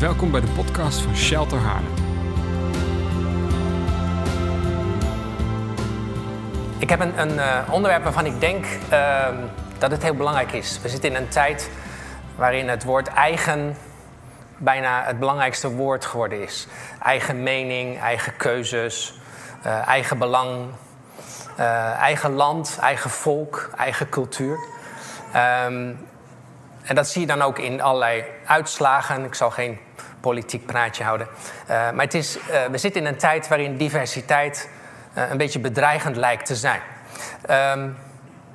Welkom bij de podcast van Shelter Haarlem. Ik heb een, een uh, onderwerp waarvan ik denk uh, dat het heel belangrijk is. We zitten in een tijd waarin het woord eigen bijna het belangrijkste woord geworden is. Eigen mening, eigen keuzes, uh, eigen belang, uh, eigen land, eigen volk, eigen cultuur. Um, en dat zie je dan ook in allerlei uitslagen. Ik zal geen politiek praatje houden. Uh, maar het is, we zitten in een tijd waarin diversiteit een beetje bedreigend lijkt te zijn. Um,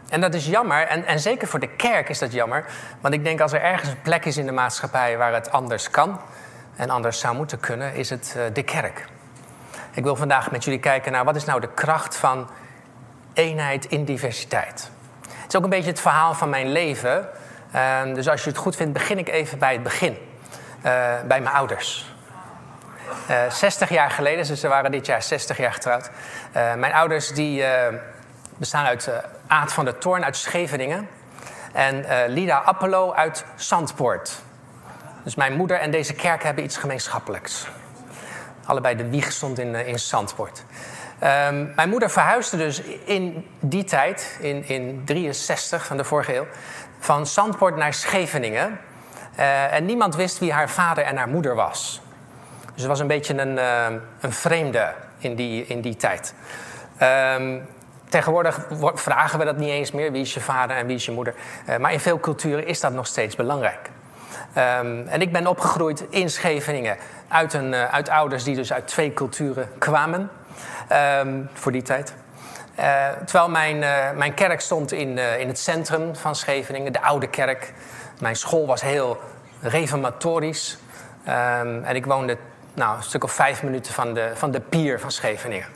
en dat is jammer, en, en zeker voor de kerk is dat jammer. Want ik denk als er ergens een plek is in de maatschappij waar het anders kan en anders zou moeten kunnen, is het de kerk. Ik wil vandaag met jullie kijken naar wat is nou de kracht van eenheid in diversiteit. Het is ook een beetje het verhaal van mijn leven. Uh, dus als je het goed vindt, begin ik even bij het begin. Uh, bij mijn ouders. 60 jaar geleden, dus ze waren dit jaar 60 jaar getrouwd. mijn ouders die bestaan uit Aad van der Toorn uit Scheveningen en Lida Appelo uit Zandpoort. Dus mijn moeder en deze kerk hebben iets gemeenschappelijks. Allebei de wieg stond in, in Zandpoort. Um, mijn moeder verhuisde dus in die tijd, in, in 63 van de vorige eeuw, van Zandpoort naar Scheveningen. en niemand wist wie haar vader en haar moeder was. Dus het was een beetje een, een vreemde in die, in die tijd. Um, Tegenwoordig vragen we dat niet eens meer. Wie is je vader en wie is je moeder? Uh, maar in veel culturen is dat nog steeds belangrijk. Um, en ik ben opgegroeid in Scheveningen uit, een, uit ouders die dus uit twee culturen kwamen um, voor die tijd. Uh, terwijl mijn, mijn kerk stond in, in het centrum van Scheveningen, de oude kerk. Mijn school was heel reformatorisch. Um, en ik woonde nou, een stuk of vijf minuten van de, van de pier van Scheveningen.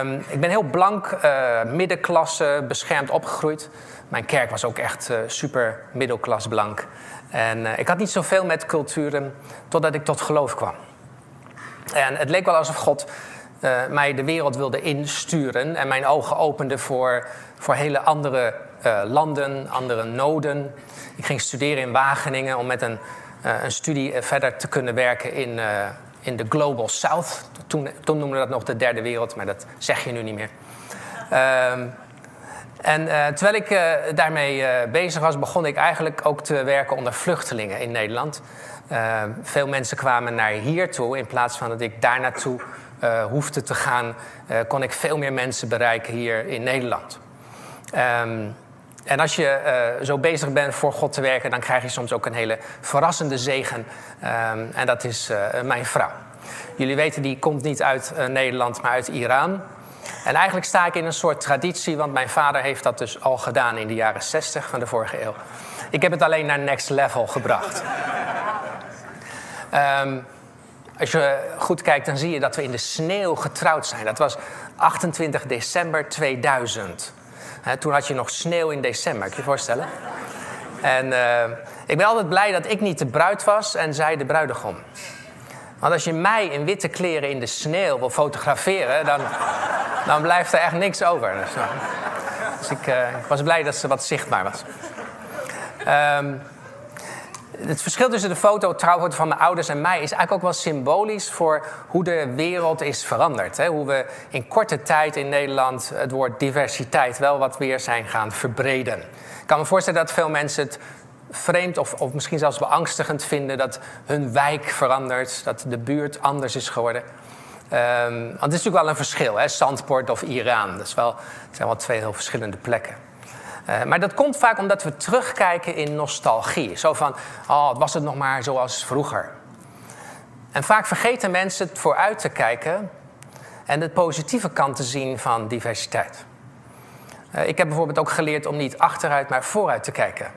Um, ik ben heel blank, middenklasse, beschermd opgegroeid. Mijn kerk was ook echt super middelklas blank. En ik had niet zoveel met culturen totdat ik tot geloof kwam. En het leek wel alsof God mij de wereld wilde insturen en mijn ogen opende voor, voor hele andere landen, andere noden. Ik ging studeren in Wageningen om met een, een studie verder te kunnen werken in in de Global South. Toen, toen we dat nog de derde wereld, maar dat zeg je nu niet meer. Um, en terwijl ik daarmee bezig was, begon ik eigenlijk ook te werken onder vluchtelingen in Nederland. veel mensen kwamen naar hier toe. In plaats van dat ik daar naartoe hoefde te gaan, kon ik veel meer mensen bereiken hier in Nederland. Um, en als je uh, zo bezig bent voor God te werken, dan krijg je soms ook een hele verrassende zegen. Um, en dat is uh, mijn vrouw. Jullie weten, die komt niet uit uh, Nederland, maar uit Iran. En eigenlijk sta ik in een soort traditie, want mijn vader heeft dat dus al gedaan in de jaren 60 van de vorige eeuw. Ik heb het alleen naar next level gebracht. um, als je goed kijkt, dan zie je dat we in de sneeuw getrouwd zijn. Dat was 28 december 2000 toen had je nog sneeuw in december, kan je je voorstellen? En uh, ik ben altijd blij dat ik niet de bruid was en zij de bruidegom. Want als je mij in witte kleren in de sneeuw wil fotograferen, dan, dan blijft er echt niks over. Dus, uh, dus ik, uh, ik, was blij dat ze wat zichtbaar was. Um, het verschil tussen de foto trouwfoto van mijn ouders en mij is eigenlijk ook wel symbolisch voor hoe de wereld is veranderd. Hè? Hoe we in korte tijd in Nederland het woord diversiteit wel wat weer zijn gaan verbreden. Ik kan me voorstellen dat veel mensen het vreemd of, of misschien zelfs beangstigend vinden dat hun wijk verandert, dat de buurt anders is geworden. Um, want het is natuurlijk wel een verschil, hè? Of Iran. Dat, is wel, dat zijn wel twee heel verschillende plekken. Uh, maar dat komt vaak omdat we terugkijken in nostalgie. Zo van, oh, was het nog maar zoals vroeger. En vaak vergeten mensen het vooruit te kijken en de positieve kant te zien van diversiteit. Uh, ik heb bijvoorbeeld ook geleerd om niet achteruit, maar vooruit te kijken.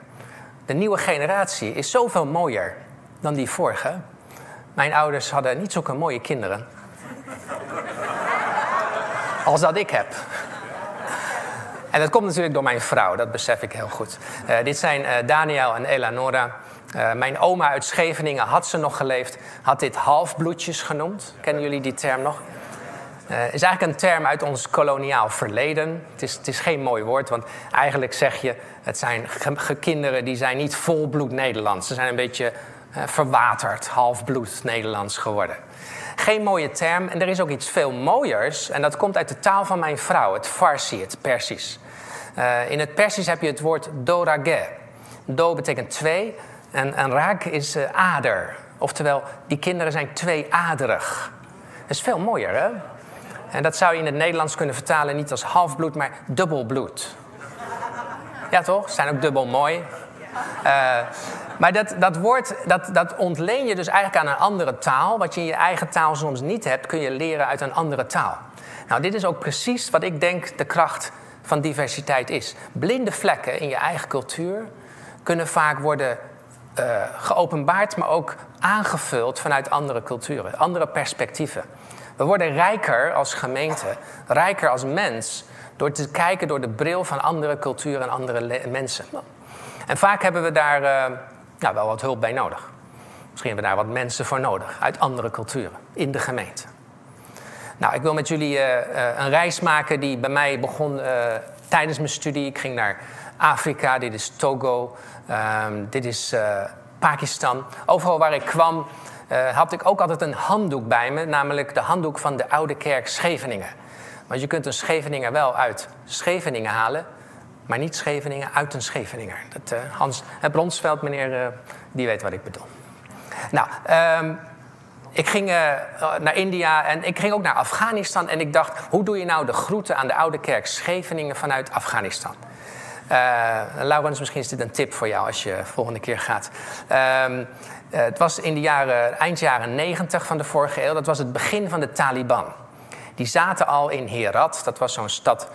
De nieuwe generatie is zoveel mooier dan die vorige. Mijn ouders hadden niet zulke mooie kinderen. Als dat ik heb. En dat komt natuurlijk door mijn vrouw, dat besef ik heel goed. Uh, dit zijn uh, Daniel en Eleonora. Uh, mijn oma uit Scheveningen, had ze nog geleefd, had dit halfbloedjes genoemd. Kennen jullie die term nog? Het is eigenlijk een term uit ons koloniaal verleden. Het is, het is geen mooi woord, want eigenlijk zeg je... het zijn kinderen die zijn niet volbloed Nederlands. Ze zijn een beetje verwaterd, halfbloed Nederlands geworden. Geen mooie term en er is ook iets veel mooiers. En dat komt uit de taal van mijn vrouw, het Farsi, het Persisch. Uh, in het Persisch heb je het woord dorage. Do betekent twee en, en raak is uh, ader. Oftewel, die kinderen zijn tweeaderig. Dat is veel mooier, hè? En dat zou je in het Nederlands kunnen vertalen niet als halfbloed, maar dubbelbloed. Ja, toch? Zijn ook dubbel mooi. Uh, maar dat, dat woord, dat, dat ontleen je dus eigenlijk aan een andere taal. Wat je in je eigen taal soms niet hebt, kun je leren uit een andere taal. Nou, dit is ook precies wat ik denk de kracht van diversiteit is. Blinde vlekken in je eigen cultuur kunnen vaak worden uh, geopenbaard, maar ook aangevuld vanuit andere culturen, andere perspectieven. We worden rijker als gemeente, rijker als mens, door te kijken door de bril van andere culturen en andere mensen. En vaak hebben we daar uh, nou, wel wat hulp bij nodig. Misschien hebben we daar wat mensen voor nodig uit andere culturen in de gemeente. Nou, ik wil met jullie uh, een reis maken die bij mij begon tijdens mijn studie. Ik ging naar Afrika, dit is Togo, um, dit is Pakistan. Overal waar ik kwam, had ik ook altijd een handdoek bij me, namelijk de handdoek van de Oude Kerk Scheveningen. Want je kunt een Scheveninger wel uit Scheveningen halen, maar niet Scheveningen uit een Scheveninger. Dat, uh, Hans Bronsveld, meneer, die weet wat ik bedoel. Nou, um, ik ging naar India en ik ging ook naar Afghanistan. En ik dacht, hoe doe je nou de groeten aan de Oude Kerk Scheveningen vanuit Afghanistan? Uh, Laurens, misschien is dit een tip voor jou als je volgende keer gaat. Um, uh, het was in de jaren, eind jaren 90 van de vorige eeuw. Dat was het begin van de Taliban. Die zaten al in Herat. Dat was zo'n stad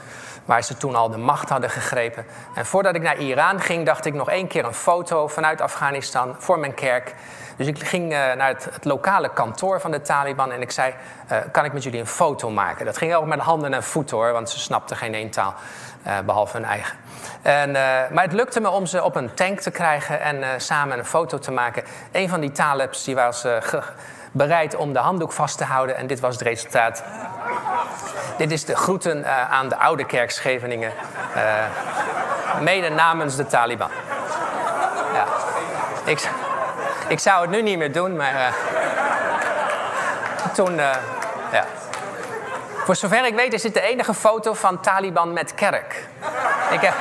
waar ze toen al de macht hadden gegrepen. En voordat ik naar Iran ging, dacht ik nog één keer een foto vanuit Afghanistan voor mijn kerk. Dus ik ging uh, naar het, het, lokale kantoor van de Taliban en ik zei: uh, Kan ik met jullie een foto maken? Dat ging ook met handen en voeten hoor, want ze snapten geen één taal, uh, behalve hun eigen. En, maar het lukte me om ze op een tank te krijgen en samen een foto te maken. Een van die Talibs die was bereid om de handdoek vast te houden en dit was het resultaat. Dit is de groeten aan de oude kerk Scheveningen, mede namens de Taliban. Ja. Ik, ik zou het nu niet meer doen, maar uh, toen, uh, ja. Voor zover ik weet is dit de enige foto van Taliban met kerk. Ik heb...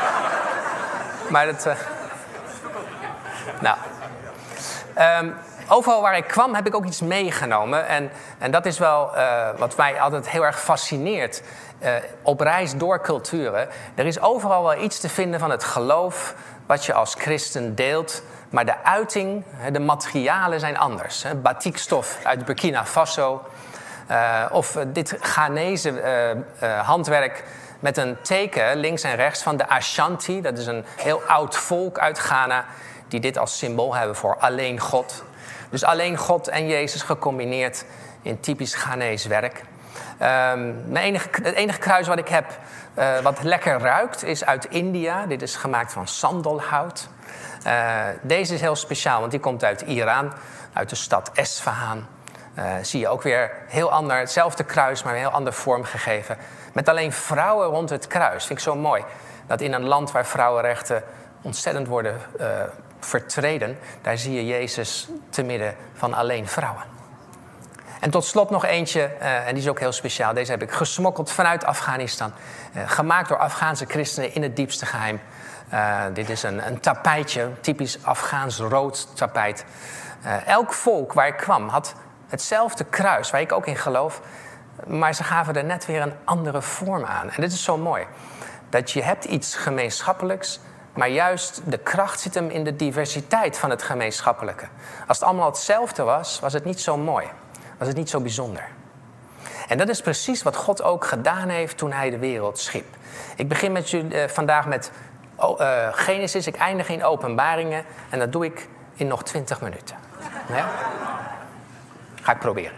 Maar dat... Nou. Um, overal waar ik kwam heb ik ook iets meegenomen. En, en dat is wel wat mij altijd heel erg fascineert. op reis door culturen. Er is overal wel iets te vinden van het geloof wat je als christen deelt maar de uiting, de materialen zijn anders. Batikstof uit Burkina Faso. Uh, of dit Ghanese uh, handwerk met een teken links en rechts van de Ashanti. Dat is een heel oud volk uit Ghana die dit als symbool hebben voor alleen God. Dus alleen God en Jezus gecombineerd in typisch Ghanese werk. Um, enige, het enige kruis wat ik heb wat lekker ruikt is uit India. Dit is gemaakt van sandelhout. Uh, deze is heel speciaal, want die komt uit Iran, uit de stad Esfahan. Uh, zie je ook weer heel ander, hetzelfde kruis, maar een heel ander vorm gegeven. Met alleen vrouwen rond het kruis. Vind ik zo mooi. Dat in een land waar vrouwenrechten ontzettend worden uh, vertreden, daar zie je Jezus te midden van alleen vrouwen. En tot slot nog eentje, en die is ook heel speciaal. Deze heb ik gesmokkeld vanuit Afghanistan. Gemaakt door Afghaanse christenen in het diepste geheim. Uh, dit is een, een tapijtje, typisch Afghaans rood tapijt. Uh, elk volk waar ik kwam had hetzelfde kruis, waar ik ook in geloof. Maar ze gaven er net weer een andere vorm aan. En dit is zo mooi. Dat je hebt iets gemeenschappelijks, maar juist de kracht zit hem in de diversiteit van het gemeenschappelijke. Als het allemaal hetzelfde was, was het niet zo mooi. Was het niet zo bijzonder. En dat is precies wat God ook gedaan heeft toen hij de wereld schiep. Ik begin met jullie, uh, vandaag met uh, Genesis, ik eindig in openbaringen en dat doe ik in nog 20 minuten. Ja? Ga ik proberen.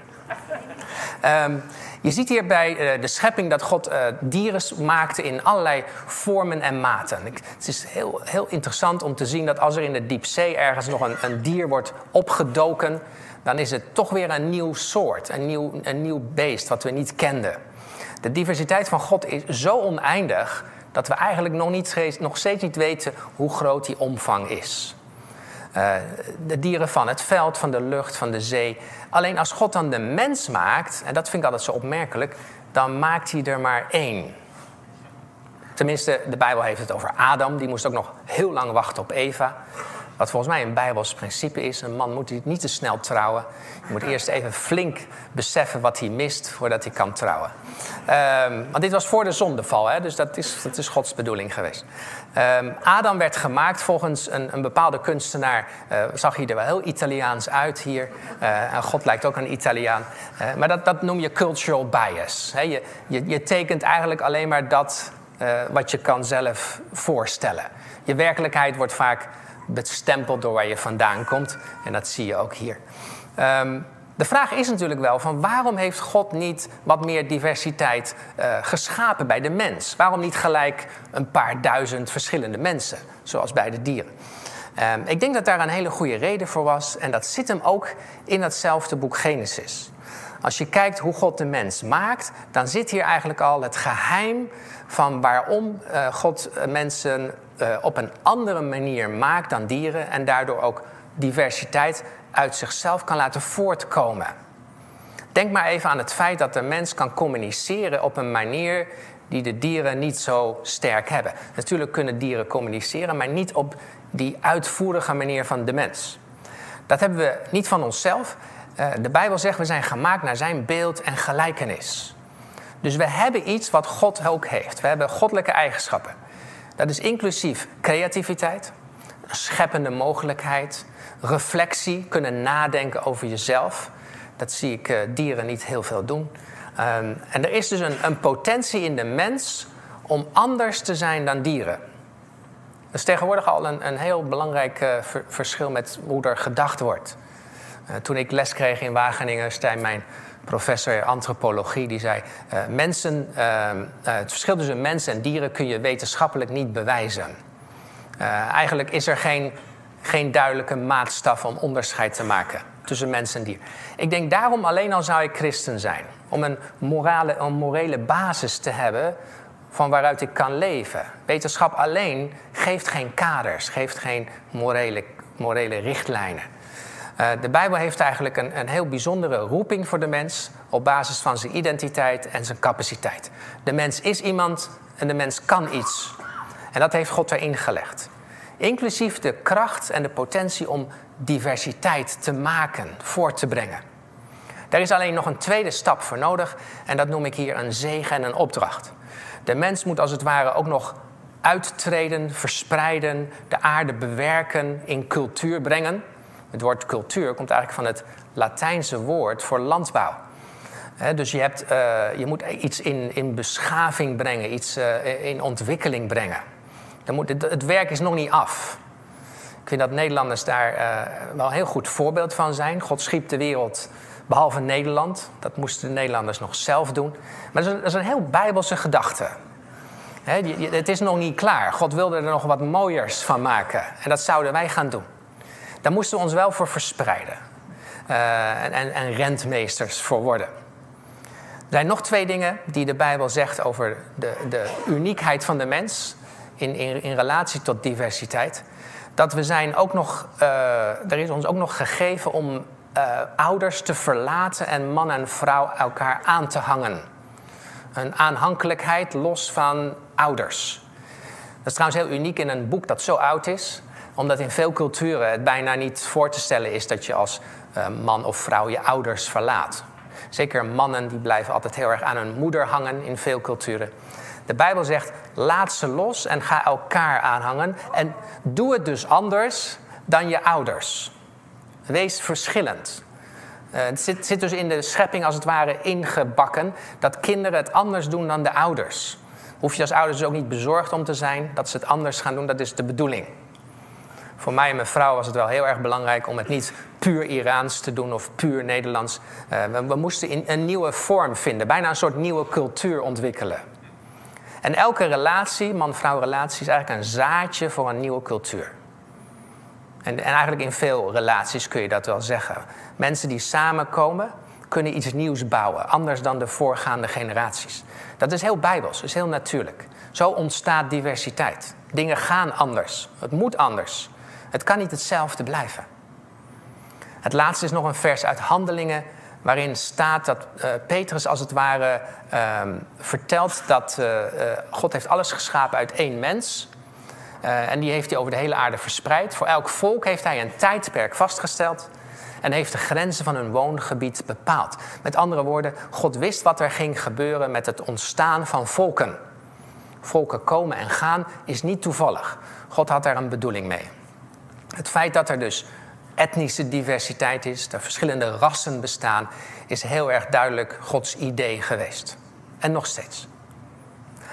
Um, je ziet hier bij uh, de schepping dat God uh, dieren maakte in allerlei vormen en maten. Het is heel, heel interessant om te zien dat als er in de diepzee ergens nog een, een, dier wordt opgedoken, dan is het toch weer een nieuw soort, een nieuw, een nieuw beest wat we niet kenden. De diversiteit van God is zo oneindig dat we eigenlijk nog, niet, nog steeds niet weten hoe groot die omvang is. Uh, de dieren van het veld, van de lucht, van de zee. Alleen als God dan de mens maakt, en dat vind ik altijd zo opmerkelijk, dan maakt hij er maar één. Tenminste, de Bijbel heeft het over Adam. Die moest ook nog heel lang wachten op Eva. Wat volgens mij een Bijbels principe is. Een man moet niet te snel trouwen. Je moet eerst even flink beseffen wat hij mist voordat hij kan trouwen. Um, want dit was voor de zondeval, hè? dus dat is, dat is Gods bedoeling geweest. Um, Adam werd gemaakt volgens een, een bepaalde kunstenaar. Uh, zag hij er wel heel Italiaans uit hier. Uh, en God lijkt ook een Italiaan. Uh, maar dat, dat noem je cultural bias. Je, je, je tekent eigenlijk alleen maar dat wat je kan zelf voorstellen. Je werkelijkheid wordt vaak bestempeld door waar je vandaan komt. En dat zie je ook hier. Um, de vraag is natuurlijk wel van waarom heeft God niet wat meer diversiteit uh, geschapen bij de mens? Waarom niet gelijk een paar duizend verschillende mensen, zoals bij de dieren? Um, ik denk dat daar een hele goede reden voor was en dat zit hem ook in datzelfde boek Genesis. Als je kijkt hoe God de mens maakt, dan zit hier eigenlijk al het geheim van waarom uh, God mensen uh, op een andere manier maakt dan dieren en daardoor ook diversiteit uit zichzelf kan laten voortkomen. Denk maar even aan het feit dat de mens kan communiceren op een manier die de dieren niet zo sterk hebben. Natuurlijk kunnen dieren communiceren, maar niet op die uitvoerige manier van de mens. Dat hebben we niet van onszelf. Eh, de Bijbel zegt we zijn gemaakt naar zijn beeld en gelijkenis. Dus we hebben iets wat God ook heeft. We hebben goddelijke eigenschappen. Dat is inclusief creativiteit, scheppende mogelijkheid, reflectie, kunnen nadenken over jezelf. Dat zie ik uh, dieren niet heel veel doen. Um, en er is dus een, een, potentie in de mens om anders te zijn dan dieren. Dat is tegenwoordig al een, een heel belangrijk ver, verschil met hoe er gedacht wordt. Uh, toen ik les kreeg in Wageningen, zei mijn professor antropologie, die zei: mensen, ehm, het verschil tussen mensen en dieren kun je wetenschappelijk niet bewijzen. eigenlijk is er geen geen duidelijke maatstaf om onderscheid te maken tussen mens en dier. Ik denk daarom alleen al zou ik christen zijn. Om een, morale, een morele basis te hebben van waaruit ik kan leven. Wetenschap alleen geeft geen kaders, geeft geen morele, morele richtlijnen. Uh, de Bijbel heeft eigenlijk een, een heel bijzondere roeping voor de mens op basis van zijn identiteit en zijn capaciteit. De mens is iemand en de mens kan iets. En dat heeft God erin gelegd. Inclusief de kracht en de potentie om diversiteit te maken, voor te brengen. Daar is alleen nog een tweede stap voor nodig en dat noem ik hier een zegen en een opdracht. De mens moet als het ware ook nog uittreden, verspreiden, de aarde bewerken, in cultuur brengen. Het woord cultuur komt eigenlijk van het Latijnse woord voor landbouw. dus je, hebt, uh, je moet iets in, in beschaving brengen, iets uh, in ontwikkeling brengen. Moet, het, werk is nog niet af. Ik vind dat Nederlanders daar uh, wel een heel goed voorbeeld van zijn. God schiep de wereld behalve Nederland. Dat moesten de Nederlanders nog zelf doen. Maar dat is een, dat is een heel bijbelse gedachte. het is nog niet klaar. God wilde er nog wat mooiers van maken. En dat zouden wij gaan doen. Daar moesten we ons wel voor verspreiden. Uh, en, en, en rentmeesters voor worden. Er zijn nog twee dingen die de Bijbel zegt over de, de uniekheid van de mens in, in, relatie tot diversiteit. Dat we zijn ook nog, uh, er is ons ook nog gegeven om uh, ouders te verlaten en man en vrouw elkaar aan te hangen. Een aanhankelijkheid los van ouders. Dat is trouwens heel uniek in een boek dat zo oud is, omdat in veel culturen het bijna niet voor te stellen is dat je als uh, man of vrouw je ouders verlaat. Zeker mannen die blijven altijd heel erg aan hun moeder hangen in veel culturen. De Bijbel zegt: laat ze los en ga elkaar aanhangen. En doe het dus anders dan je ouders. Wees verschillend. Uh, het zit, zit, dus in de schepping als het ware ingebakken dat kinderen het anders doen dan de ouders. Hoef je als ouders dus ook niet bezorgd om te zijn dat ze het anders gaan doen, dat is de bedoeling. Voor mij en mijn vrouw was het wel heel erg belangrijk om het niet puur Iraans te doen of puur Nederlands. Uh, we, moesten een nieuwe vorm vinden, bijna een soort nieuwe cultuur ontwikkelen. En elke relatie, man-vrouw relatie, is eigenlijk een zaadje voor een nieuwe cultuur. En, en, eigenlijk in veel relaties kun je dat wel zeggen. Mensen die samenkomen, kunnen iets nieuws bouwen, anders dan de voorgaande generaties. Dat is heel bijbels, dat is heel natuurlijk. Zo ontstaat diversiteit. Dingen gaan anders. Het moet anders. Het kan niet hetzelfde blijven. Het laatste is nog een vers uit Handelingen, waarin staat dat uh, Petrus als het ware uh, vertelt dat uh, God heeft alles geschapen uit één mens. en die heeft hij over de hele aarde verspreid. Voor elk volk heeft hij een tijdperk vastgesteld en heeft de grenzen van hun woongebied bepaald. Met andere woorden, God wist wat er ging gebeuren met het ontstaan van volken. Volken komen en gaan is niet toevallig. God had daar een bedoeling mee. Het feit dat er dus etnische diversiteit is, dat verschillende rassen bestaan, is heel erg duidelijk Gods idee geweest. En nog steeds.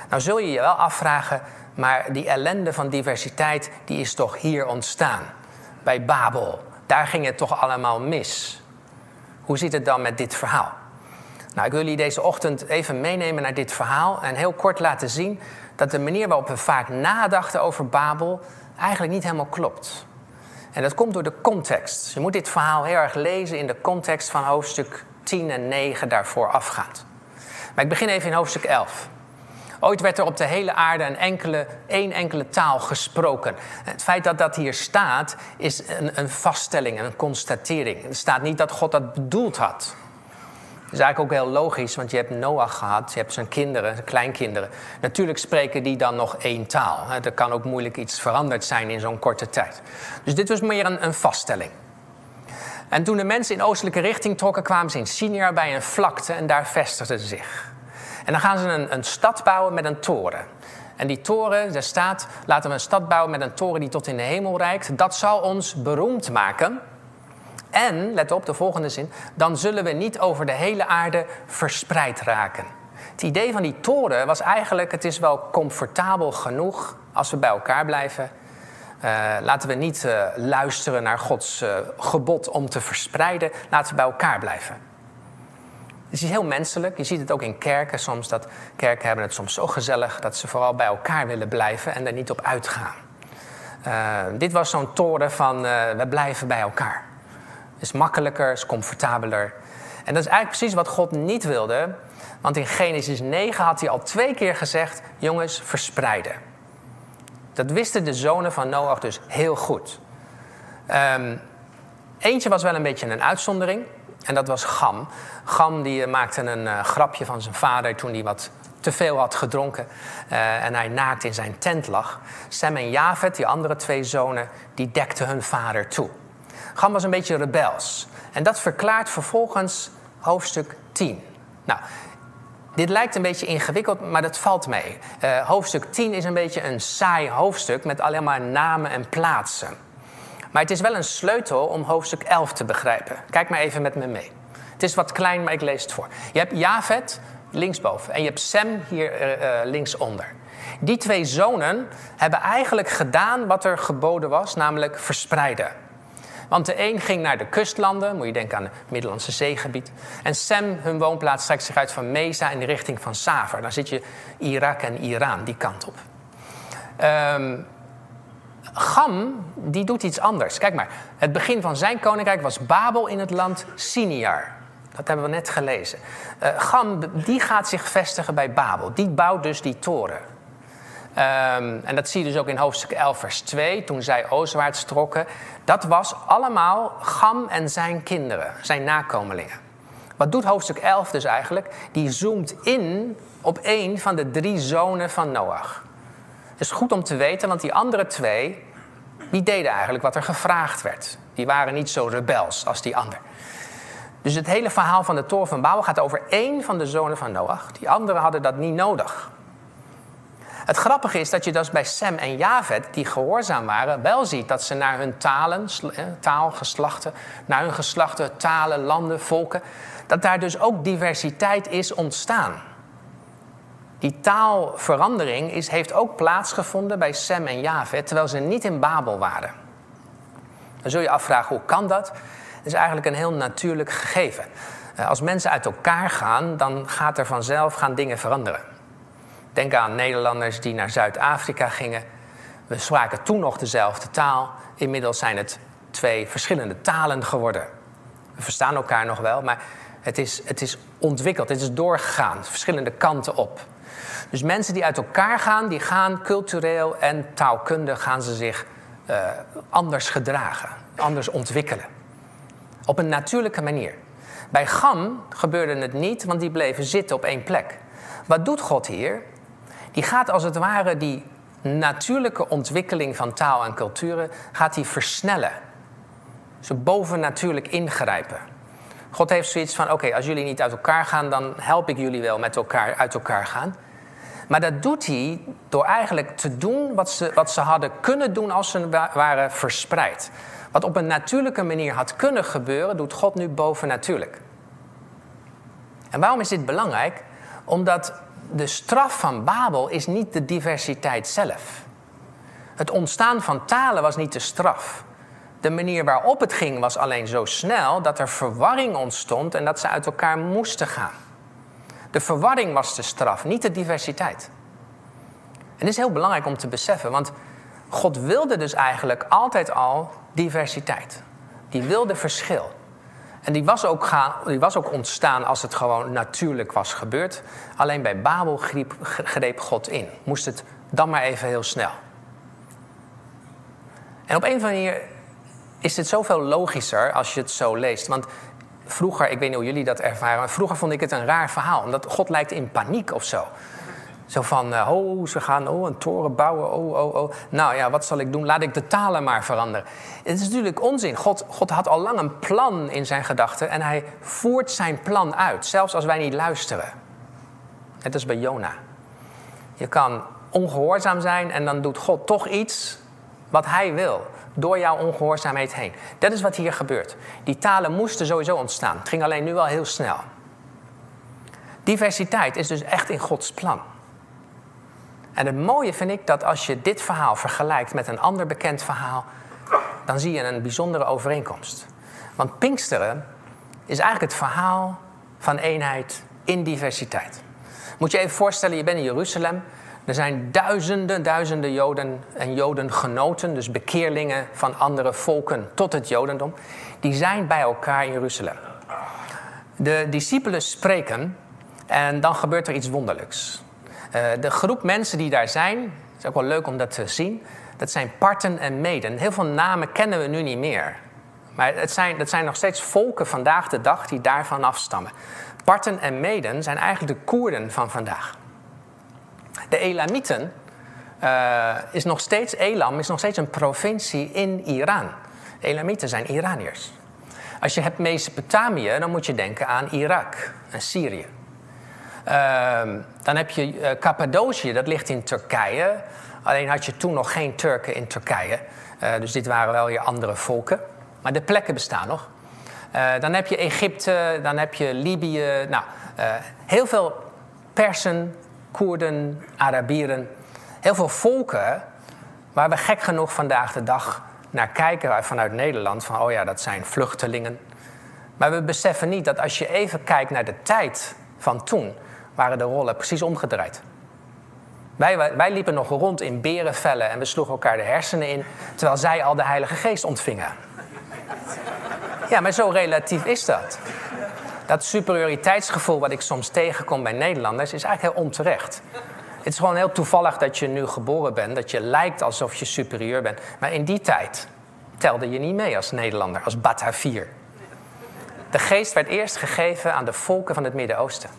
Nou zul je je wel afvragen, maar die ellende van diversiteit, die is toch hier ontstaan? Bij Babel. Daar ging het toch allemaal mis. Hoe zit het dan met dit verhaal? Nou, ik wil jullie deze ochtend even meenemen naar dit verhaal en heel kort laten zien dat de manier waarop we vaak nadachten over Babel eigenlijk niet helemaal klopt. En dat komt door de context. Je moet dit verhaal heel erg lezen in de context van hoofdstuk 10 en 9 daarvoor afgaand. Maar ik begin even in hoofdstuk 11. Ooit werd er op de hele aarde een enkele, één enkele taal gesproken. Het feit dat dat hier staat, is een, een vaststelling, een constatering. Er staat niet dat God dat bedoeld had. Dat is eigenlijk ook heel logisch, want je hebt Noach gehad, je hebt zijn kinderen, zijn kleinkinderen. Natuurlijk spreken die dan nog één taal. Er kan ook moeilijk iets veranderd zijn in zo'n korte tijd. Dus dit was meer een, een vaststelling. En toen de mensen in oostelijke richting trokken, kwamen ze in Sinjar bij een vlakte en daar vestigden ze zich. En dan gaan ze een, een stad bouwen met een toren. En die toren, daar staat, laten we een stad bouwen met een toren die tot in de hemel reikt. Dat zal ons beroemd maken. En, let op de volgende zin, dan zullen we niet over de hele aarde verspreid raken. Het idee van die toren was eigenlijk, het is wel comfortabel genoeg als we bij elkaar blijven. Uh, laten we niet uh, luisteren naar Gods uh, gebod om te verspreiden. Laten we bij elkaar blijven. Het is heel menselijk. Je ziet het ook in kerken soms. Dat kerken hebben het soms zo gezellig dat ze vooral bij elkaar willen blijven en er niet op uitgaan. dit was zo'n toren van we blijven bij elkaar is makkelijker, is comfortabeler. En dat is eigenlijk precies wat God niet wilde. Want in Genesis 9 had hij al twee keer gezegd: jongens, verspreiden. Dat wisten de zonen van Noach dus heel goed. Um, eentje was wel een beetje een uitzondering. En dat was Gam. Gam die eh, maakte een uh, grapje van zijn vader toen hij wat te veel had gedronken. Uh, en hij naakt in zijn tent lag. Sem en Javet, die andere twee zonen, die dekten hun vader toe. Gam was een beetje rebels. En dat verklaart vervolgens hoofdstuk 10. Nou, dit lijkt een beetje ingewikkeld, maar dat valt mee. Uh, hoofdstuk 10 is een beetje een saai hoofdstuk met alleen maar namen en plaatsen. Maar het is wel een sleutel om hoofdstuk 11 te begrijpen. Kijk maar even met me mee. Het is wat klein, maar ik lees het voor. Je hebt Javet linksboven en je hebt Sem hier uh, uh, linksonder. Die twee zonen hebben eigenlijk gedaan wat er geboden was, namelijk verspreiden. Want de een ging naar de kustlanden, moet je denken aan het Middellandse zeegebied. En Sem, hun woonplaats, strekt zich uit van Mesa in de richting van Savar. Dan zit je Irak en Iran, die kant op. Um, Gam, die doet iets anders. Kijk maar, het begin van zijn koninkrijk was Babel in het land Siniar. Dat hebben we net gelezen. Uh, Gam, die gaat zich vestigen bij Babel. Die bouwt dus die toren. Um, en dat zie je dus ook in hoofdstuk 11, vers 2, toen zij oostwaarts trokken. Dat was allemaal Gam en zijn kinderen, zijn nakomelingen. Wat doet hoofdstuk 11 dus eigenlijk? Die zoomt in op één van de drie zonen van Noach. Het is goed om te weten, want die andere twee, die deden eigenlijk wat er gevraagd werd. Die waren niet zo rebels als die ander. Dus het hele verhaal van de toren van Babel gaat over één van de zonen van Noach. Die anderen hadden dat niet nodig. Het grappige is dat je dus bij Sem en Javet, die gehoorzaam waren, wel ziet dat ze naar hun talen, taalgeslachten, naar hun geslachten, talen, landen, volken, dat daar dus ook diversiteit is ontstaan. Die taalverandering is, heeft ook plaatsgevonden bij Sem en Javet, terwijl ze niet in Babel waren. Dan zul je afvragen, hoe kan dat? Het is eigenlijk een heel natuurlijk gegeven. Eh, als mensen uit elkaar gaan, dan gaat er vanzelf gaan dingen veranderen. Denk aan Nederlanders die naar Zuid-Afrika gingen. We spraken toen nog dezelfde taal. Inmiddels zijn het twee verschillende talen geworden. We verstaan elkaar nog wel, maar het is, het is ontwikkeld, het is doorgegaan, verschillende kanten op. Dus mensen die uit elkaar gaan, die gaan cultureel en taalkundig gaan ze zich uh, anders gedragen, anders ontwikkelen. Op een natuurlijke manier. Bij Gam gebeurde het niet, want die bleven zitten op één plek. Wat doet God hier? Die gaat als het ware die natuurlijke ontwikkeling van taal en culturen gaat hij versnellen. Zo bovennatuurlijk ingrijpen. God heeft zoiets van: oké, als jullie niet uit elkaar gaan, dan help ik jullie wel met elkaar uit elkaar gaan. Maar dat doet hij door eigenlijk te doen wat ze, wat ze hadden kunnen doen als ze waren verspreid. Wat op een natuurlijke manier had kunnen gebeuren, doet God nu bovennatuurlijk. En waarom is dit belangrijk? Omdat de straf van Babel is niet de diversiteit zelf. Het ontstaan van talen was niet de straf. De manier waarop het ging was alleen zo snel dat er verwarring ontstond en dat ze uit elkaar moesten gaan. De verwarring was de straf, niet de diversiteit. En dit is heel belangrijk om te beseffen, want God wilde dus eigenlijk altijd al diversiteit. Die wilde verschil. En die was, ook gaan, die was ook ontstaan als het gewoon natuurlijk was gebeurd. Alleen bij Babel greep, greep God in. Moest het dan maar even heel snel. En op een of andere manier is dit zoveel logischer als je het zo leest. Want vroeger, ik weet niet hoe jullie dat ervaren, maar vroeger vond ik het een raar verhaal. Omdat God lijkt in paniek of zo. Zo van, oh, ze gaan oh, een toren bouwen, oh, oh, oh. Nou ja, wat zal ik doen? Laat ik de talen maar veranderen. Het is natuurlijk onzin. God, God had al lang een plan in zijn gedachten en hij voert zijn plan uit, zelfs als wij niet luisteren. Het is bij Jona. Je kan ongehoorzaam zijn en dan doet God toch iets wat hij wil door jouw ongehoorzaamheid heen. Dat is wat hier gebeurt. Die talen moesten sowieso ontstaan. Het ging alleen nu wel heel snel. Diversiteit is dus echt in Gods plan. En het mooie vind ik dat als je dit verhaal vergelijkt met een ander bekend verhaal, dan zie je een bijzondere overeenkomst. Want Pinksteren is eigenlijk het verhaal van eenheid in diversiteit. Moet je even voorstellen, je bent in Jeruzalem er zijn duizenden, duizenden Joden en Jodengenoten, dus bekeerlingen van andere volken tot het Jodendom, die zijn bij elkaar in Jeruzalem. De discipelen spreken en dan gebeurt er iets wonderlijks. Uh, de groep mensen die daar zijn, het is ook wel leuk om dat te zien, dat zijn parten en meden. Heel veel namen kennen we nu niet meer. Maar het zijn, dat zijn nog steeds volken vandaag de dag die daarvan afstammen. Parten en meden zijn eigenlijk de Koerden van vandaag. De Elamieten uh, is nog steeds, Elam is nog steeds een provincie in Iran. Elamieten zijn Iraniërs. Als je hebt Mesopotamië, dan moet je denken aan Irak en Syrië. Uh, dan heb je uh, Cappadocië, dat ligt in Turkije. Alleen had je toen nog geen Turken in Turkije. Uh, dus dit waren wel weer andere volken. Maar de plekken bestaan nog. dan heb je Egypte, dan heb je Libië. Nou, heel veel Persen, Koerden, Arabieren. Heel veel volken waar we gek genoeg vandaag de dag naar kijken vanuit Nederland. Van oh ja, dat zijn vluchtelingen. Maar we beseffen niet dat als je even kijkt naar de tijd van toen, waren de rollen precies omgedraaid. Wij, wij liepen nog rond in berenvellen en we sloegen elkaar de hersenen in, terwijl zij al de Heilige Geest ontvingen. Ja, maar zo relatief is dat dat superioriteitsgevoel wat ik soms tegenkom bij Nederlanders is eigenlijk heel onterecht. Het is gewoon heel toevallig dat je nu geboren bent, dat je lijkt alsof je superieur bent. Maar in die tijd telde je niet mee als Nederlander, als Batavier. De geest werd eerst gegeven aan de volken van het Midden-Oosten.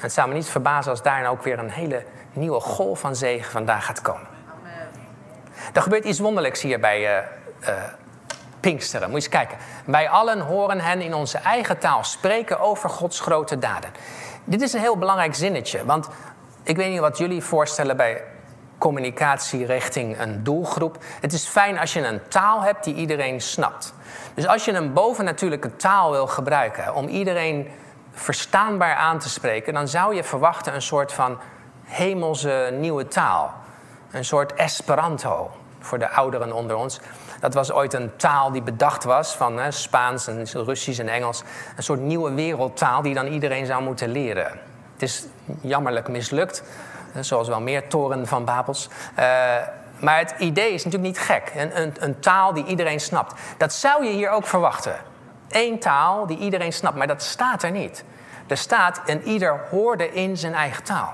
Het zou me niet verbazen als daarna ook weer een hele nieuwe golf van zegen vandaag gaat komen. Er gebeurt iets wonderlijks hier bij uh, uh, Pinksteren. Moet je eens kijken. Wij allen horen hen in onze eigen taal spreken over Gods grote daden. Dit is een heel belangrijk zinnetje, want ik weet niet wat jullie voorstellen bij communicatie richting een doelgroep. Het is fijn als je een taal hebt die iedereen snapt. Dus als je een bovennatuurlijke taal wil gebruiken om iedereen verstaanbaar aan te spreken, dan zou je verwachten een soort van hemelse nieuwe taal. Een soort Esperanto voor de ouderen onder ons. Dat was ooit een taal die bedacht was van hè, Spaans en Russisch en Engels. Een soort nieuwe wereldtaal die dan iedereen zou moeten leren. Het is jammerlijk mislukt, zoals wel meer toren van Babels. Uh, maar het idee is natuurlijk niet gek. Een, een taal die iedereen snapt. Dat zou je hier ook verwachten. Eén taal die iedereen snapt, maar dat staat er niet. Er staat en ieder hoorde in zijn eigen taal.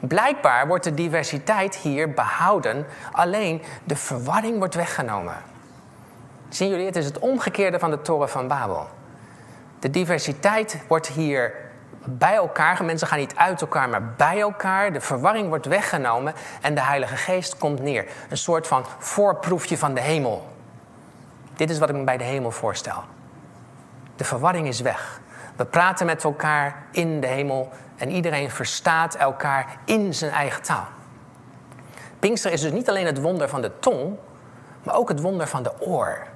blijkbaar wordt de diversiteit hier behouden, alleen de verwarring wordt weggenomen. Zien jullie, het is het omgekeerde van de toren van Babel. De diversiteit wordt hier bij elkaar. Mensen gaan niet uit elkaar, maar bij elkaar. De verwarring wordt weggenomen en de Heilige Geest komt neer. Een soort van voorproefje van de hemel. Dit is wat ik me bij de hemel voorstel. De verwarring is weg. We praten met elkaar in de hemel en iedereen verstaat elkaar in zijn eigen taal. Pinkster is dus niet alleen het wonder van de tong, maar ook het wonder van de oor.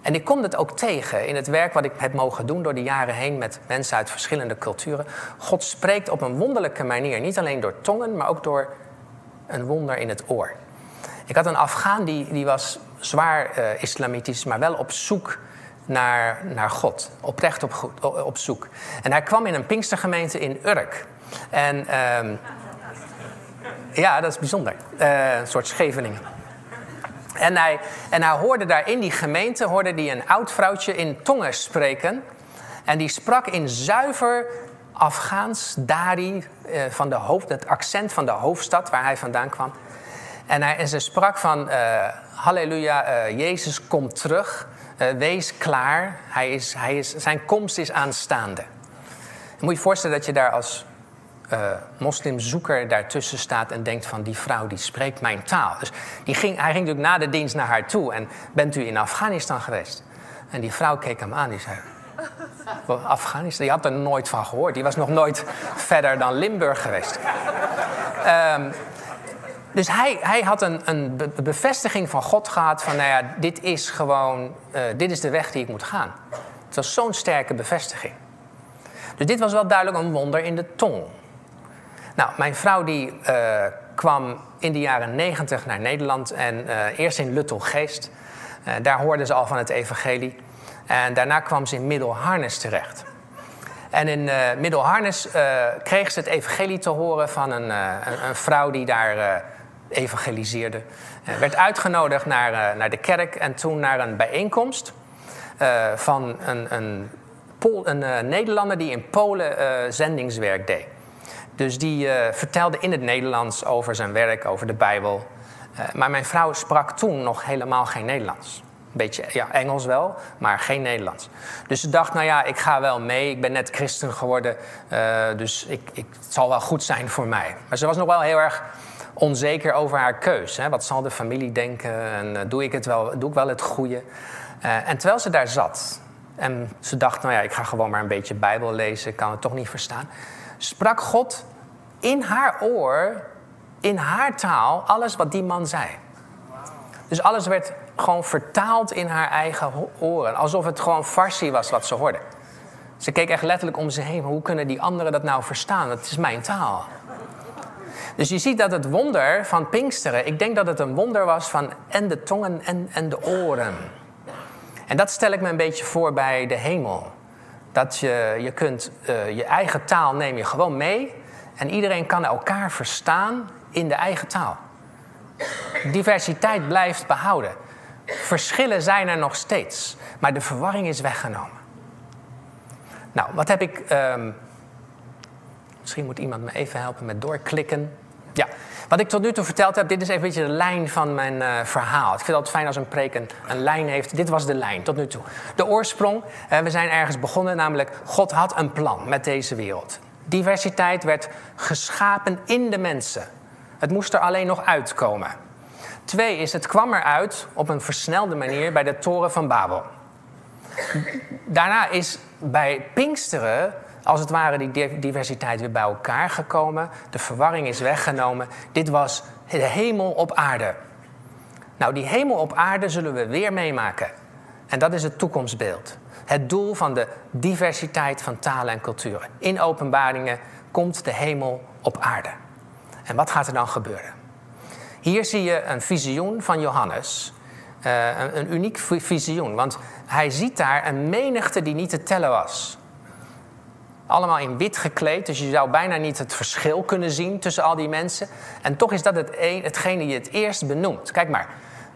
En ik kom het ook tegen in het werk wat ik heb mogen doen door de jaren heen met mensen uit verschillende culturen. God spreekt op een wonderlijke manier, niet alleen door tongen, maar ook door een wonder in het oor. Ik had een Afghaan die, die was zwaar uh, islamitisch, maar wel op zoek naar, naar God. Oprecht op, op zoek. En hij kwam in een Pinkstergemeente in Urk. En uh, ja, dat is bijzonder. Uh, een soort Scheveningen. En hij, en hij hoorde daar in die gemeente hoorde hij een oud vrouwtje in tongen spreken. En die sprak in zuiver Afghaans, Dari, uh, van de hoofd, het accent van de hoofdstad waar hij vandaan kwam. En, hij, en ze sprak van, uh, halleluja, uh, Jezus komt terug. wees klaar, hij is, hij is, zijn komst is aanstaande. Je moet je voorstellen dat je daar als moslimzoeker daartussen staat en denkt van die vrouw die spreekt mijn taal. Dus die ging, hij ging natuurlijk na de dienst naar haar toe en bent u in Afghanistan geweest? En die vrouw keek hem aan, die zei, Afghanistan, die had er nooit van gehoord. Die was nog nooit verder dan Limburg geweest. Um, dus hij, hij had een, een bevestiging van God gehad van, nou ja, dit is gewoon, uh, dit is de weg die ik moet gaan. Het was zo'n sterke bevestiging. Dus dit was wel duidelijk een wonder in de tong. Nou, mijn vrouw die uh, kwam in de jaren negentig naar Nederland en uh, eerst in Luttelgeest. Uh, daar hoorde ze al van het evangelie. En daarna kwam ze in Middelharnis terecht. En in Middelharnis kreeg ze het evangelie te horen van een, een, een vrouw die daar evangeliseerde. werd uitgenodigd naar, naar de kerk en toen naar een bijeenkomst van een, een, een Nederlander die in Polen zendingswerk deed. Dus die vertelde in het Nederlands over zijn werk, over de Bijbel. Maar mijn vrouw sprak toen nog helemaal geen Nederlands. Beetje ja, Engels wel, maar geen Nederlands. Dus ze dacht, nou ja, ik ga wel mee. Ik ben net christen geworden, dus ik, ik, het zal wel goed zijn voor mij. Maar ze was nog wel heel erg onzeker over haar keus. Hè? Wat zal de familie denken en doe, ik het wel, doe ik wel het goede? en terwijl ze daar zat en ze dacht, nou ja, ik ga gewoon maar een beetje Bijbel lezen, ik kan het toch niet verstaan sprak God in haar oor, in haar taal, alles wat die man zei. Dus alles werd gewoon vertaald in haar eigen oren. Alsof het gewoon farsi was wat ze hoorde. Ze keek echt letterlijk om ze heen. Hoe kunnen die anderen dat nou verstaan? Dat is mijn taal. Dus je ziet dat het wonder van Pinksteren, ik denk dat het een wonder was van en de tongen en, en de oren. En dat stel ik me een beetje voor bij de hemel. Dat je, je kunt uh, je eigen taal neem je gewoon mee. En iedereen kan elkaar verstaan in de eigen taal. Diversiteit blijft behouden. Verschillen zijn er nog steeds. Maar de verwarring is weggenomen. Nou, wat heb ik. Um, misschien moet iemand me even helpen met doorklikken. Ja, wat ik tot nu toe verteld heb, dit is even een beetje de lijn van mijn uh, verhaal. Ik vind het fijn als een preek een, lijn heeft. Dit was de lijn tot nu toe. De oorsprong, uh, we zijn ergens begonnen, namelijk God had een plan met deze wereld. Diversiteit werd geschapen in de mensen. Het moest er alleen nog uitkomen. Twee is, het kwam eruit op een versnelde manier bij de toren van Babel. Daarna is bij Pinksteren als het ware die diversiteit weer bij elkaar gekomen. De verwarring is weggenomen. Dit was de hemel op aarde. Nou, die hemel op aarde zullen we weer meemaken. En dat is het toekomstbeeld. Het doel van de diversiteit van talen en culturen. In openbaringen komt de hemel op aarde. En wat gaat er dan gebeuren? Hier zie je een visioen van Johannes. Uh, een, een uniek visioen, want hij ziet daar een menigte die niet te tellen was. Allemaal in wit gekleed, dus je zou bijna niet het verschil kunnen zien tussen al die mensen. En toch is dat het hetgene je het eerst benoemt. Kijk maar,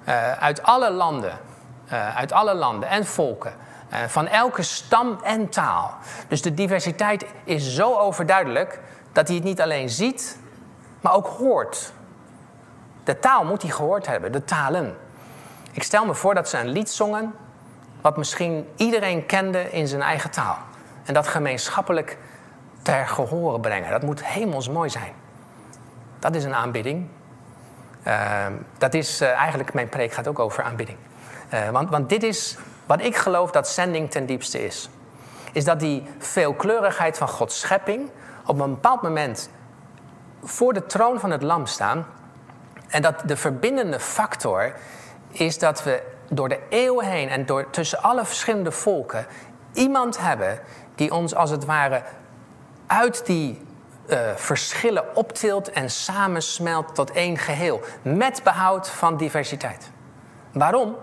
uh, uit alle landen, uh, uit alle landen en volken, uh, van elke stam en taal. Dus de diversiteit is zo overduidelijk dat hij het niet alleen ziet, maar ook hoort. De taal moet hij gehoord hebben, de talen. Ik stel me voor dat ze een lied zongen, wat misschien iedereen kende in zijn eigen taal. En dat gemeenschappelijk ter gehore brengen. Dat moet hemels mooi zijn. Dat is een aanbidding. Uh, dat is uh, eigenlijk, mijn preek gaat ook over aanbidding. Uh, want, want dit is wat ik geloof dat zending ten diepste is. Is dat die veelkleurigheid van Gods schepping op een bepaald moment voor de troon van het lam staan. En dat de verbindende factor is dat we door de eeuwen heen en door, tussen alle verschillende volken iemand hebben die ons als het ware uit die uh, verschillen optilt en samensmelt tot één geheel. Met behoud van diversiteit. Waarom?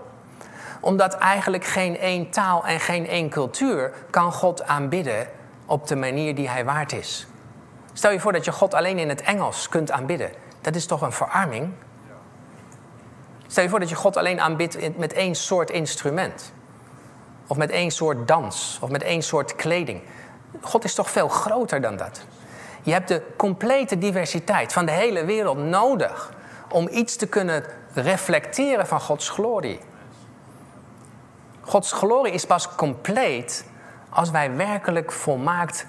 Omdat eigenlijk geen één taal en geen één cultuur kan God aanbidden op de manier die hij waard is. Stel je voor dat je God alleen in het Engels kunt aanbidden. Dat is toch een verarming? Stel je voor dat je God alleen aanbidt met één soort instrument. Of met één soort dans. Of met één soort kleding. God is toch veel groter dan dat. Je hebt de complete diversiteit van de hele wereld nodig om iets te kunnen reflecteren van Gods glorie. Gods glorie is pas compleet als wij werkelijk volmaakt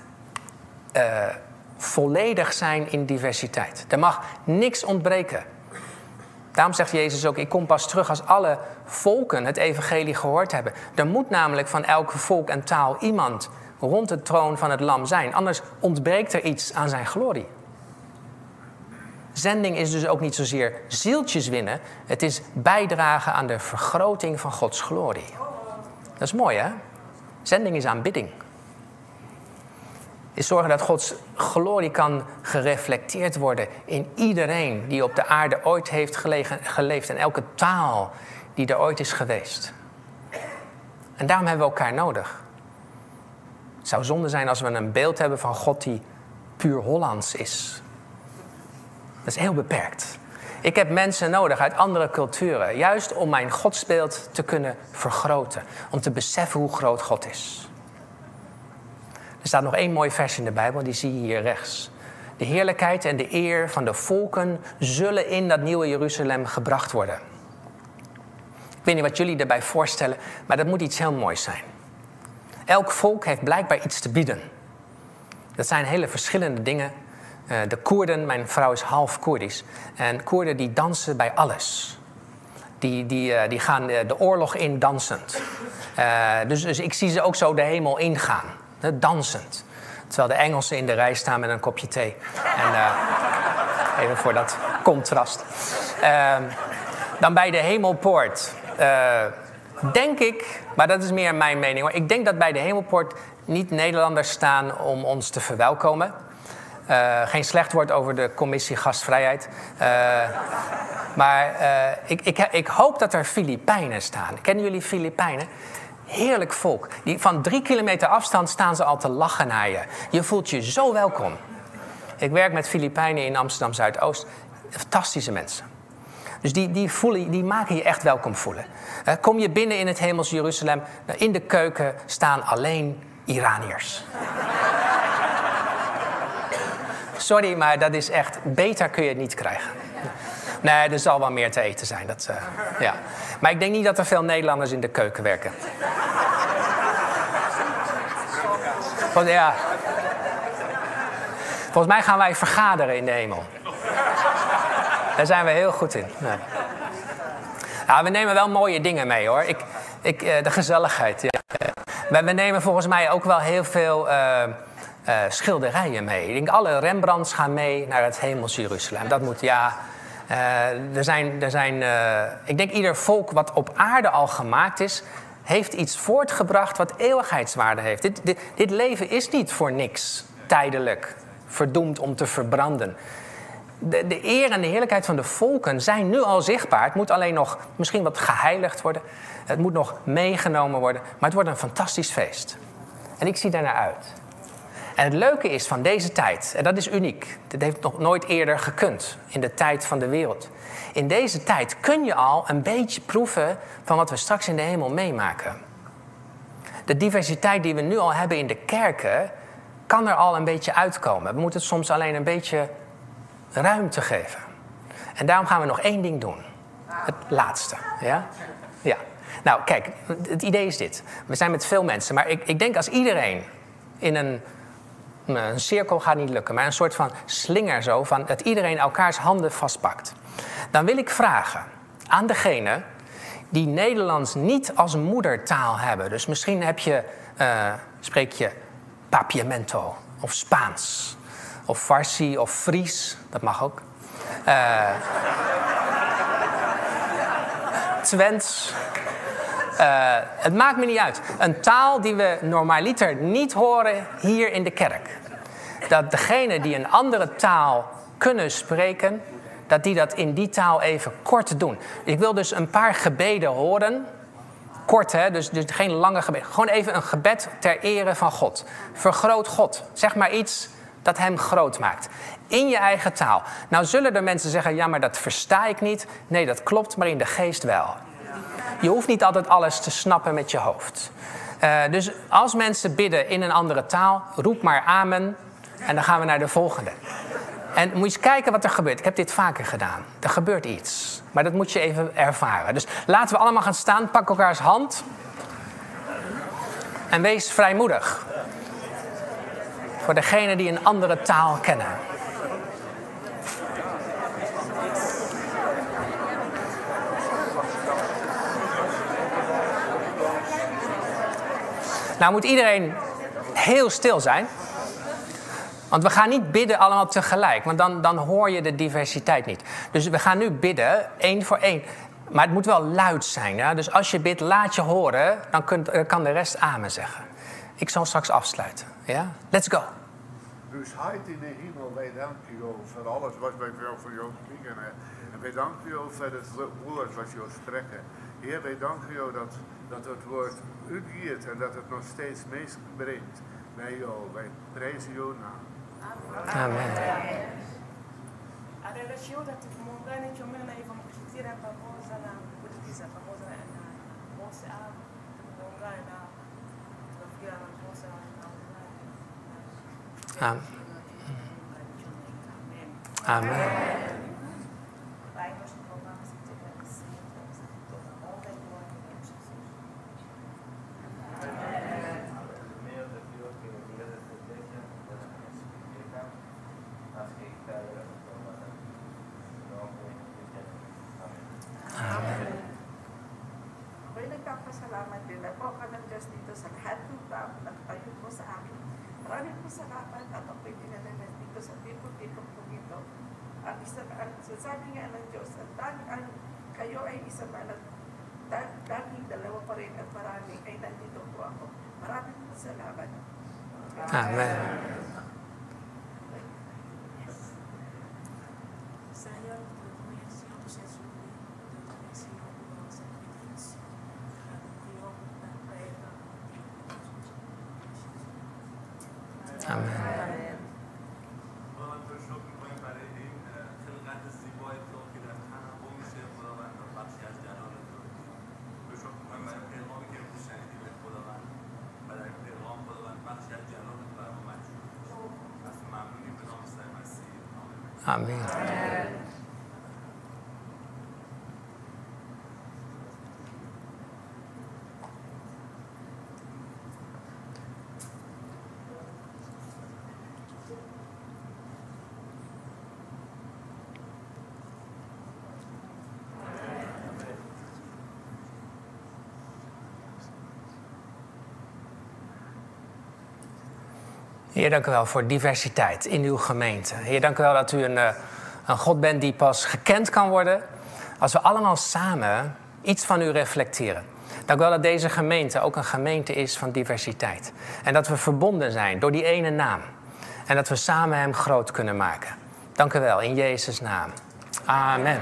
uh, volledig zijn in diversiteit. Er mag niks ontbreken. Daarom zegt Jezus ook: Ik kom pas terug als alle volken het evangelie gehoord hebben. Er moet namelijk van elke volk en taal iemand rond de troon van het Lam zijn. Anders ontbreekt er iets aan zijn glorie. Zending is dus ook niet zozeer zieltjes winnen, het is bijdragen aan de vergroting van Gods glorie. Dat is mooi, hè? Zending is aanbidding. Is zorgen dat Gods glorie kan gereflecteerd worden in iedereen die op de aarde ooit heeft geleefd en elke taal die er ooit is geweest. En daarom hebben we elkaar nodig. Het zou zonde zijn als we een beeld hebben van God die puur Hollands is. Dat is heel beperkt. Ik heb mensen nodig uit andere culturen, juist om mijn godsbeeld te kunnen vergroten. Om te beseffen hoe groot God is. Er staat nog één mooi vers in de Bijbel, die zie je hier rechts. De heerlijkheid en de eer van de volken zullen in dat nieuwe Jeruzalem gebracht worden. Ik weet niet wat jullie erbij voorstellen, maar dat moet iets heel moois zijn. Elk volk heeft blijkbaar iets te bieden. Dat zijn hele verschillende dingen. Uh, de Koerden, mijn vrouw is half Koerdisch. En Koerden die dansen bij alles. Die, die, uh, die gaan de, de, oorlog in dansend. Dus, dus ik zie ze ook zo de hemel ingaan. Dansend. Terwijl de Engelsen in de rij staan met een kopje thee. En, even voor dat contrast. Ehm, dan bij de hemelpoort denk ik, maar dat is meer mijn mening. Ik denk dat bij de Hemelpoort niet Nederlanders staan om ons te verwelkomen. Uh, geen slecht woord over de commissie gastvrijheid. Maar ik, ik, ik, hoop dat er Filipijnen staan. Kennen jullie Filipijnen? Heerlijk volk. Die, van drie kilometer afstand staan ze al te lachen naar je. Je voelt je zo welkom. Ik werk met Filipijnen in Amsterdam Zuidoost. Fantastische mensen. Dus die, die, voelen, die maken je echt welkom voelen. kom je binnen in het hemels Jeruzalem, nou, in de keuken staan alleen Iraniërs. Sorry, maar dat is echt, beter kun je het niet krijgen. Nee, er zal wel meer te eten zijn. Dat, uh, ja. Maar ik denk niet dat er veel Nederlanders in de keuken werken. Volgens mij gaan wij vergaderen in de hemel. Daar zijn we heel goed in. Ja, we nemen wel mooie dingen mee hoor. Ik, ik, uh, de gezelligheid. Ja. We, we, nemen volgens mij ook wel heel veel uh, schilderijen mee. Ik denk alle Rembrandts gaan mee naar het hemels Jeruzalem. Dat moet ja. Er zijn, er zijn, ik denk ieder volk wat op aarde al gemaakt is, heeft iets voortgebracht wat eeuwigheidswaarde heeft. Dit, dit, dit leven is niet voor niks tijdelijk, verdoemd om te verbranden de, de eer en de heerlijkheid van de volken zijn nu al zichtbaar. Het moet alleen nog misschien wat geheiligd worden. Het moet nog meegenomen worden. Maar het wordt een fantastisch feest. En ik zie daar naar uit. En het leuke is van deze tijd, en dat is uniek, dit heeft nog nooit eerder gekund in de tijd van de wereld. In deze tijd kun je al een beetje proeven van wat we straks in de hemel meemaken. De diversiteit die we nu al hebben in de kerken, kan er al een beetje uitkomen. We moeten het soms alleen een beetje ruimte geven. En daarom gaan we nog één ding doen. Het laatste. Ja? Ja. Nou, kijk, het idee is dit. We zijn met veel mensen, maar ik, ik denk als iedereen in een, een cirkel gaat niet lukken, maar een soort van slinger zo, van dat iedereen elkaars handen vastpakt. Dan wil ik vragen aan degene die Nederlands niet als moedertaal hebben. Dus misschien heb je, uh, spreek je Papiamento of Spaans of Farsi of Fries, dat mag ook. Uh, Twents. Uh, het maakt me niet uit. Een taal die we normaliter niet horen hier in de kerk. Dat degene die een andere taal kunnen spreken, dat die dat in die taal even kort doen. Ik wil dus een paar gebeden horen. Kort, hè? Dus, dus geen lange gebeden. Gewoon even een gebed ter ere van God. Vergroot God. Zeg maar iets dat hem groot maakt. In je eigen taal. Nou zullen er mensen zeggen, ja maar dat versta ik niet. Nee, dat klopt, maar in de geest wel. Je hoeft niet altijd alles te snappen met je hoofd. Uh, dus als mensen bidden in een andere taal, roep maar amen. En dan gaan we naar de volgende. En moet je eens kijken wat er gebeurt. Ik heb dit vaker gedaan. Er gebeurt iets. Maar dat moet je even ervaren. Dus laten we allemaal gaan staan. Pak elkaars hand. En wees vrijmoedig. Voor degenen die een andere taal kennen. Nou moet iedereen heel stil zijn. Want we gaan niet bidden allemaal tegelijk, want dan, dan hoor je de diversiteit niet. Dus we gaan nu bidden, één voor één. Maar het moet wel luid zijn. Ja? Dus als je bidt, laat je horen, dan kun, kan de rest amen zeggen. Ik zal straks afsluiten. Ja? Let's go. Dus heid in de hemel, wij danken u voor alles wat wij voor jou krijgen. En wij danken u voor het woord wat je spreken. Heer, wij danken u dat, dat het woord u en dat het nog steeds meebrengt bij jou. Wij prijzen jou naam. Amen. Na Amen. Amen. Pai, isa ang sasabi nga ng Diyos, at dahil ang kayo ay isa man at da- dahil dalawa pa rin at marami ay nandito po ako. Maraming salamat. Amen. Senhor, Amém. Heer, dank u wel voor diversiteit in uw gemeente. Heer, dank u wel dat u een, eh, een God bent die pas gekend kan worden als we allemaal samen iets van u reflecteren. Dank u wel dat deze gemeente ook een gemeente is van diversiteit. En dat we verbonden zijn door die ene naam. En dat we samen Hem groot kunnen maken. Dank u wel, in Jezus' naam. Amen.